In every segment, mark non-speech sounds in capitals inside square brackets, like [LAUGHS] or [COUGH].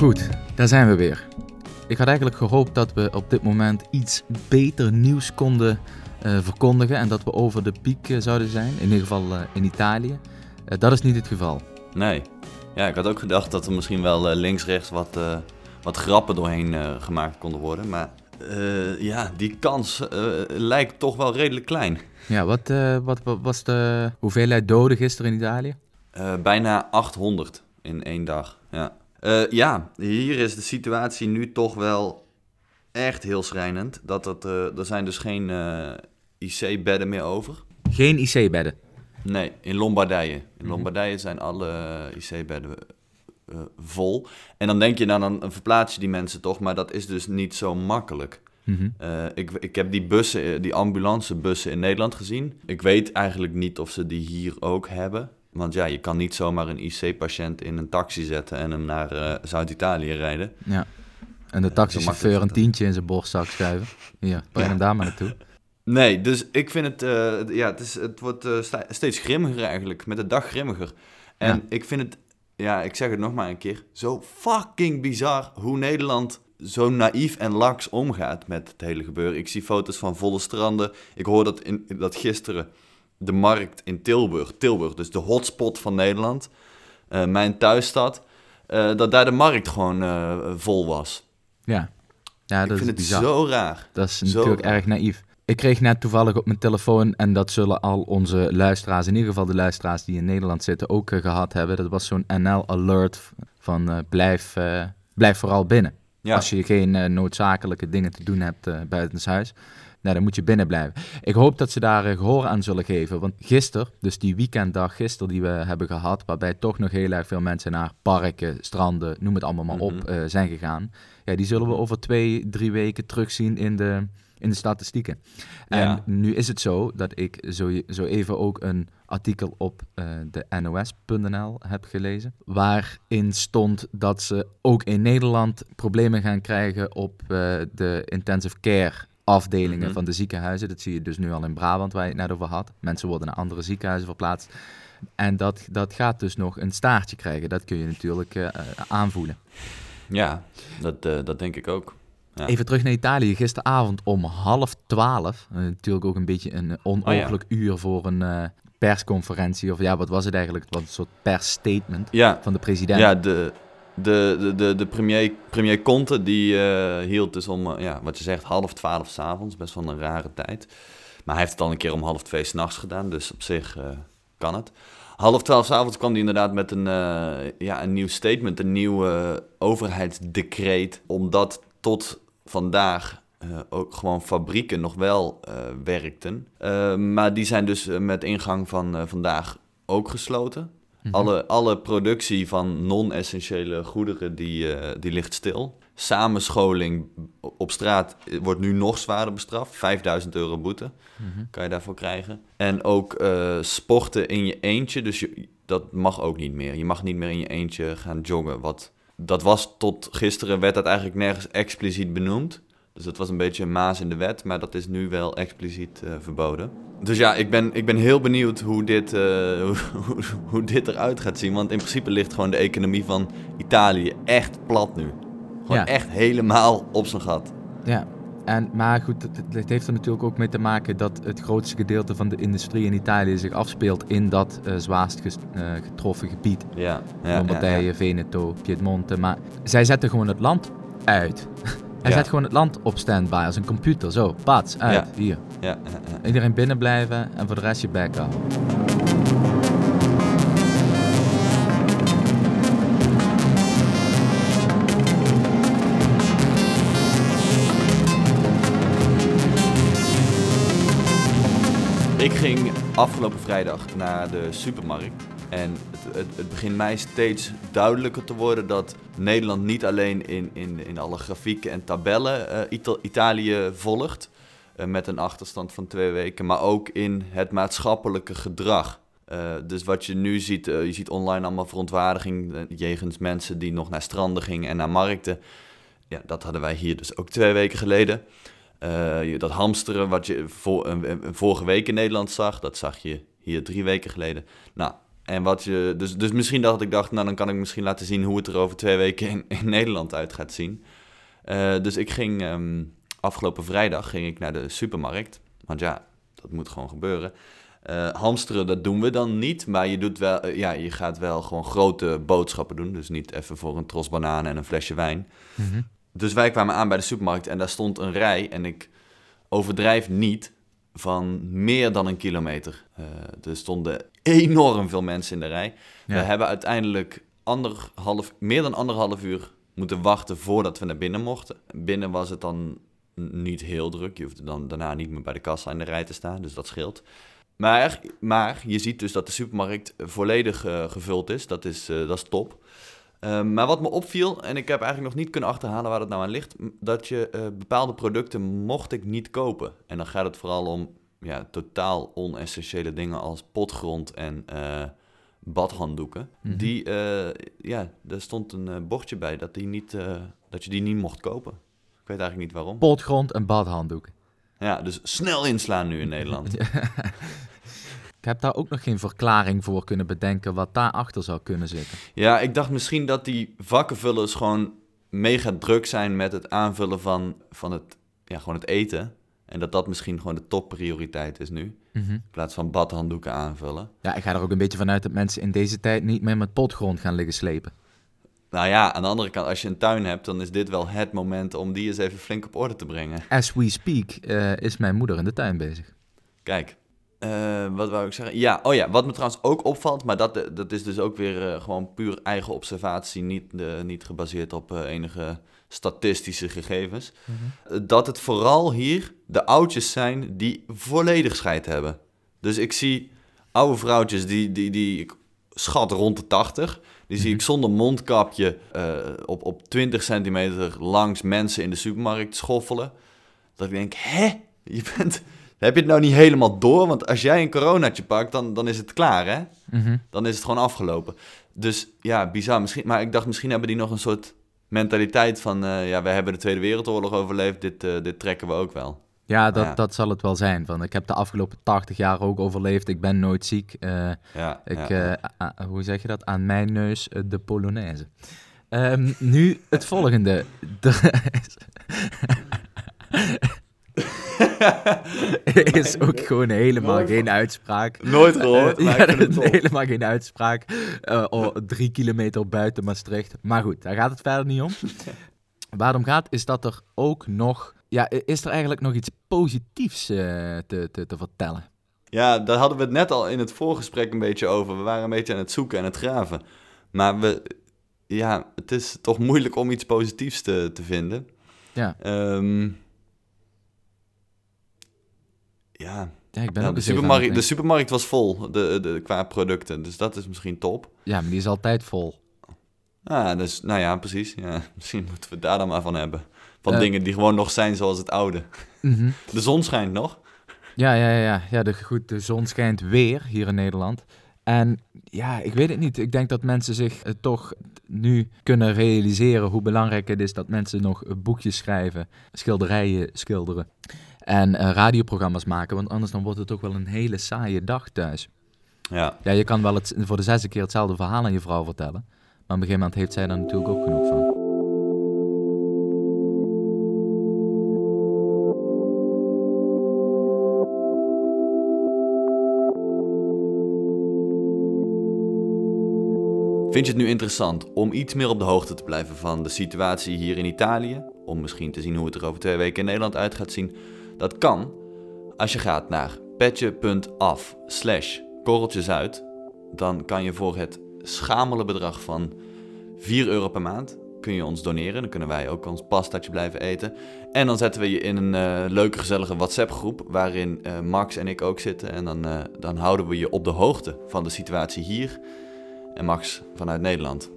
Goed, daar zijn we weer. Ik had eigenlijk gehoopt dat we op dit moment iets beter nieuws konden uh, verkondigen en dat we over de piek uh, zouden zijn, in ieder geval uh, in Italië. dat is niet het geval. Nee. Ja, ik had ook gedacht dat er misschien wel links-rechts wat, wat grappen doorheen gemaakt konden worden, maar ja, die kans lijkt toch wel redelijk klein. Ja, wat, wat, wat, was de hoeveelheid doden gisteren in Italië? bijna 800 in één dag, ja. Uh, ja, hier is de situatie nu toch wel echt heel schrijnend. Dat het, uh, er zijn dus geen uh, IC-bedden meer over. Geen IC-bedden? Nee, in Lombardije. In mhm. Lombardije zijn alle IC-bedden vol. En dan denk je, nou dan verplaats je die mensen toch, maar dat is dus niet zo makkelijk. Mm ik, ik heb die bussen, die ambulancebussen in Nederland gezien. Ik weet eigenlijk niet of ze die hier ook hebben. Want ja, je kan niet zomaar een IC-patiënt in een taxi zetten en hem naar uh, Zuid-Italië rijden. Ja. En de taxichauffeur een tientje in zijn borstzak schuiven. Ja, breng hem daar maar naartoe. Nee, dus ik vind het, uh, ja, het, is, het wordt uh, steeds grimmiger eigenlijk, met de dag grimmiger. En ja. ik vind het, ja, ik zeg het nog maar een keer, zo fucking bizar hoe Nederland zo naïef en laks omgaat met het hele gebeuren. Ik zie foto's van volle stranden. Ik hoor dat, in, dat gisteren de markt in Tilburg, Tilburg, dus de hotspot van Nederland, uh, mijn thuisstad, uh, dat daar de markt gewoon uh, vol was. Ja, ja dat Ik vind is het zo raar. Dat is natuurlijk erg naïef. Ik kreeg net toevallig op mijn telefoon, en dat zullen al onze luisteraars, in ieder geval de luisteraars die in Nederland zitten, ook gehad hebben. Dat was zo'n NL-alert van blijf, blijf vooral binnen. Ja. Als je geen noodzakelijke dingen te doen hebt buitenshuis. Nou, dan moet je binnen blijven. Ik hoop dat ze daar gehoor aan zullen geven. Want gisteren, dus die weekenddag gisteren die we hebben gehad, waarbij toch nog heel erg veel mensen naar parken, stranden, noem het allemaal maar op, mhm. eh, zijn gegaan. Ja, die zullen we over twee, drie weken terugzien in de, in de statistieken. En nu is het zo dat ik zo, zo even ook een artikel op uh, de nos.nl heb gelezen. Waarin stond dat ze ook in Nederland problemen gaan krijgen op uh, de intensive care afdelingen mhm. van de ziekenhuizen. Dat zie je dus nu al in Brabant, waar je het net over had. Mensen worden naar andere ziekenhuizen verplaatst. En dat, dat gaat dus nog een staartje krijgen. Dat kun je natuurlijk uh, aanvoelen. Ja, dat, uh, dat denk ik ook. Ja. Even terug naar Italië. Gisteravond om half twaalf. Uh, natuurlijk ook een beetje een onogelijk oh, ja. uur voor een persconferentie. Of ja, wat was het eigenlijk? Het was een soort persstatement ja. van de president. Ja, de, de, de, de, premier, premier Conte die uh, hield dus om, uh, ja, wat je zegt, half twaalf s'avonds. Best wel een rare tijd. Maar hij heeft het al een keer om half twee s'nachts gedaan, dus op zich uh, kan het. Half twaalf s'avonds kwam hij inderdaad met een, ja, een nieuw statement, een nieuw overheidsdecreet. Omdat tot vandaag ook gewoon fabrieken nog wel werkten. maar die zijn dus met ingang van vandaag ook gesloten. Mhm. alle, alle productie van non-essentiële goederen die, uh, die ligt stil. Samenscholing op straat wordt nu nog zwaarder bestraft. 5000 euro boete mm kan je daarvoor krijgen. En ook uh, sporten in je eentje, dus je, dat mag ook niet meer. Je mag niet meer in je eentje gaan joggen. Wat, dat was tot gisteren, werd dat eigenlijk nergens expliciet benoemd. Dus dat was een beetje een maas in de wet, maar dat is nu wel expliciet uh, verboden. Dus ja, ik ben, ik ben heel benieuwd hoe dit, uh, [LAUGHS] hoe, hoe, dit eruit gaat zien. Want in principe ligt gewoon de economie van Italië echt plat nu. Gewoon echt helemaal op zijn gat. Ja, en, maar goed, het, het, heeft er natuurlijk ook mee te maken dat het grootste gedeelte van de industrie in Italië zich afspeelt in dat uh, zwaarst getroffen gebied. Ja, ja Lombardije, ja, Veneto, Piedmonte. Maar zij zetten gewoon het land uit. [LAUGHS] Hij zet gewoon het land op standby als een computer. Zo, pats, uit, hier. Ja, Iedereen binnen blijven en voor de rest je back up. Ik ging afgelopen vrijdag naar de supermarkt. En het, het, het, begint mij steeds duidelijker te worden dat Nederland niet alleen in, in, in alle grafieken en tabellen uh, Italië volgt. Uh, met een achterstand van twee weken, maar ook in het maatschappelijke gedrag. Uh, dus wat je nu ziet, je ziet online allemaal verontwaardiging jegens mensen die nog naar stranden gingen en naar markten. Ja, dat hadden wij hier dus ook twee weken geleden. dat hamsteren wat je voor, vorige week in Nederland zag, dat zag je hier drie weken geleden. Nou, En wat je, dus, dus misschien dat ik dacht, nou dan kan ik misschien laten zien hoe het er over twee weken in, in Nederland uit gaat zien. Eh, dus ik ging ehm, afgelopen vrijdag ging ik naar de supermarkt. Want ja, dat moet gewoon gebeuren. Uh, hamsteren, dat doen we dan niet. Maar je, doet wel, eh, ja, je gaat wel gewoon grote boodschappen doen. Dus niet even voor een tros bananen en een flesje wijn. Mhm. Dus wij kwamen aan bij de supermarkt en daar stond een rij. En ik overdrijf niet van meer dan een kilometer. Eh, er stonden enorm veel mensen in de rij. Ja. We hebben uiteindelijk anderhalf, meer dan anderhalf uur moeten wachten voordat we naar binnen mochten. Binnen was het dan niet heel druk. Je hoefde dan daarna niet meer bij de kassa in de rij te staan, dus dat scheelt. Maar, maar je ziet dus dat de supermarkt volledig eh, gevuld is. Dat is, eh, dat is top. Eh, maar wat me opviel, en ik heb eigenlijk nog niet kunnen achterhalen waar dat nou aan ligt, dat je eh, bepaalde producten mocht ik niet kopen. En dan gaat het vooral om ja, totaal onessentiële dingen als potgrond en eh, badhanddoeken. Mhm. Die, eh, ja, daar stond een bordje bij dat, die niet, dat je die niet mocht kopen. Ik weet eigenlijk niet waarom. Potgrond en badhanddoeken. Ja, dus snel inslaan nu in Nederland. [LAUGHS] Ik heb daar ook nog geen verklaring voor kunnen bedenken wat daarachter zou kunnen zitten. Ja, ik dacht misschien dat die vakkenvullers gewoon mega druk zijn met het aanvullen van, van het, ja, gewoon het eten. En dat dat misschien gewoon de topprioriteit is nu. Mhm. In plaats van badhanddoeken aanvullen. Ja, ik ga er ook een beetje vanuit dat mensen in deze tijd niet meer met potgrond gaan liggen slepen. Nou ja, aan de andere kant, als je een tuin hebt, dan is dit wel het moment om die eens even flink op orde te brengen. As we speak eh, is mijn moeder in de tuin bezig. Kijk, eh, wat wou ik zeggen? Ja, oh ja, wat me trouwens ook opvalt, maar dat, dat is dus ook weer eh, gewoon puur eigen observatie, niet, eh, niet gebaseerd op enige statistische gegevens. Eh, Dat het vooral hier de oudjes zijn die volledig scheid hebben. Dus ik zie oude vrouwtjes die, die, die ik schat rond de 80. Die zie ik zonder mondkapje op, op 20 centimeter langs mensen in de supermarkt schoffelen. Dat ik denk, hè? Je bent... Heb je het nou niet helemaal door? Want als jij een coronaatje pakt, dan, dan is het klaar, hè? Mhm. Dan is het gewoon afgelopen. Dus ja, bizar. Misschien, maar ik dacht, misschien hebben die nog een soort mentaliteit van... eh, ja, wij hebben de Tweede Wereldoorlog overleefd, dit, eh, dit trekken we ook wel. Ja, dat, Ja. dat zal het wel zijn. Van, ik heb de afgelopen 80 jaar ook overleefd. Ik ben nooit ziek. Eh, Ja, ik, ja. hoe zeg je dat? Aan mijn neus de Polonaise. Ehm, nu het volgende. [LAUGHS] [LAUGHS] Is ook gewoon helemaal geen uitspraak. Nooit gehoord, Eh, ja, [LAUGHS] top. helemaal geen uitspraak. Eh, oh, drie kilometer buiten Maastricht. Maar goed, daar gaat het verder niet om. [LAUGHS] Waar het om gaat is dat er ook nog... Ja, is er eigenlijk nog iets positiefs eh, te, te, te vertellen? Ja, daar hadden we het net al in het voorgesprek een beetje over. We waren een beetje aan het zoeken en het graven. Maar we, ja, het is toch moeilijk om iets positiefs te, te vinden. Ja, Ehm, ja, ja ik ben de, supermarkt, de supermarkt was vol de, de, qua producten. Dus dat is misschien top. Ja, maar die is altijd vol. Ah, dus, nou ja, precies. Ja, [LAUGHS] misschien moeten we daar dan maar van hebben. Van dingen die gewoon nog zijn zoals het oude. Mhm. [LAUGHS] De zon schijnt nog. Ja, ja, ja. ja de, goed, de zon schijnt weer hier in Nederland. En ja, ik weet het niet. Ik denk dat mensen zich eh, toch nu kunnen realiseren hoe belangrijk het is dat mensen nog eh, boekjes schrijven, schilderijen schilderen en eh, radioprogramma's maken. Want anders dan wordt het toch wel een hele saaie dag thuis. Ja, Ja, je kan wel het, voor de zesde keer hetzelfde verhaal aan je vrouw vertellen. Maar op een gegeven moment heeft zij daar natuurlijk ook genoeg van. Vind je het nu interessant om iets meer op de hoogte te blijven van de situatie hier in Italië? Om misschien te zien hoe het er over twee weken in Nederland uit gaat zien? Dat kan als je gaat naar petje.af slash korreltjesuit. Dan kan je voor het schamele bedrag van 4 euro per maand kun je ons doneren. Dan kunnen wij ook ons pastaatje blijven eten. En dan zetten we je in een eh, leuke, gezellige WhatsApp-groep... waarin eh, Max en ik ook zitten. En dan, eh, dan houden we je op de hoogte van de situatie hier en Max vanuit Nederland.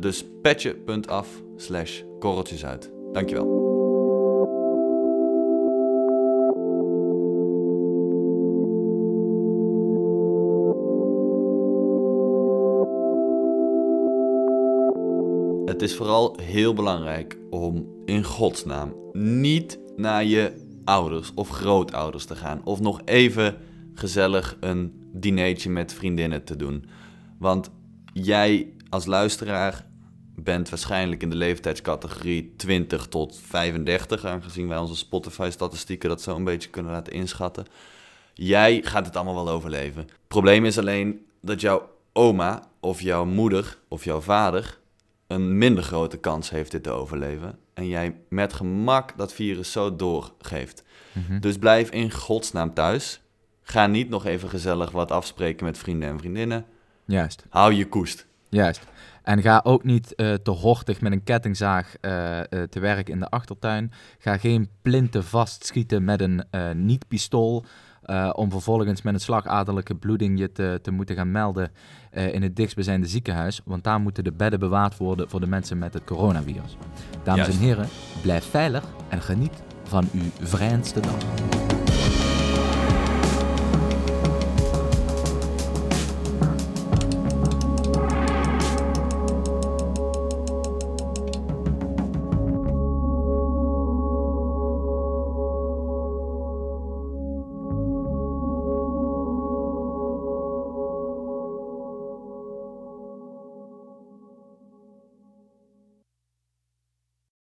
Dus petje.af slash korreltjes uit. Dankjewel. Het is vooral heel belangrijk om in godsnaam niet naar je ouders of grootouders te gaan. Of nog even gezellig een dinertje met vriendinnen te doen. Want jij als luisteraar bent waarschijnlijk in de leeftijdscategorie 20 tot 35, aangezien wij onze Spotify-statistieken dat zo een beetje kunnen laten inschatten. Jij gaat het allemaal wel overleven. Probleem is alleen dat jouw oma of jouw moeder of jouw vader een minder grote kans heeft dit te overleven. En jij met gemak dat virus zo doorgeeft. Mhm. Dus blijf in godsnaam thuis. Ga niet nog even gezellig wat afspreken met vrienden en vriendinnen. Juist, Hou je koest. juist. En ga ook niet eh, te hortig met een kettingzaag eh, eh, te werk in de achtertuin. Ga geen plinten vastschieten met een niet-pistool. Eh, om vervolgens met een slagaderlijke bloeding je te, te moeten gaan melden eh, in het dichtstbijzijnde ziekenhuis. Want daar moeten de bedden bewaard worden voor de mensen met het coronavirus. Dames Juist. en heren, blijf veilig en geniet van uw vrijste dag.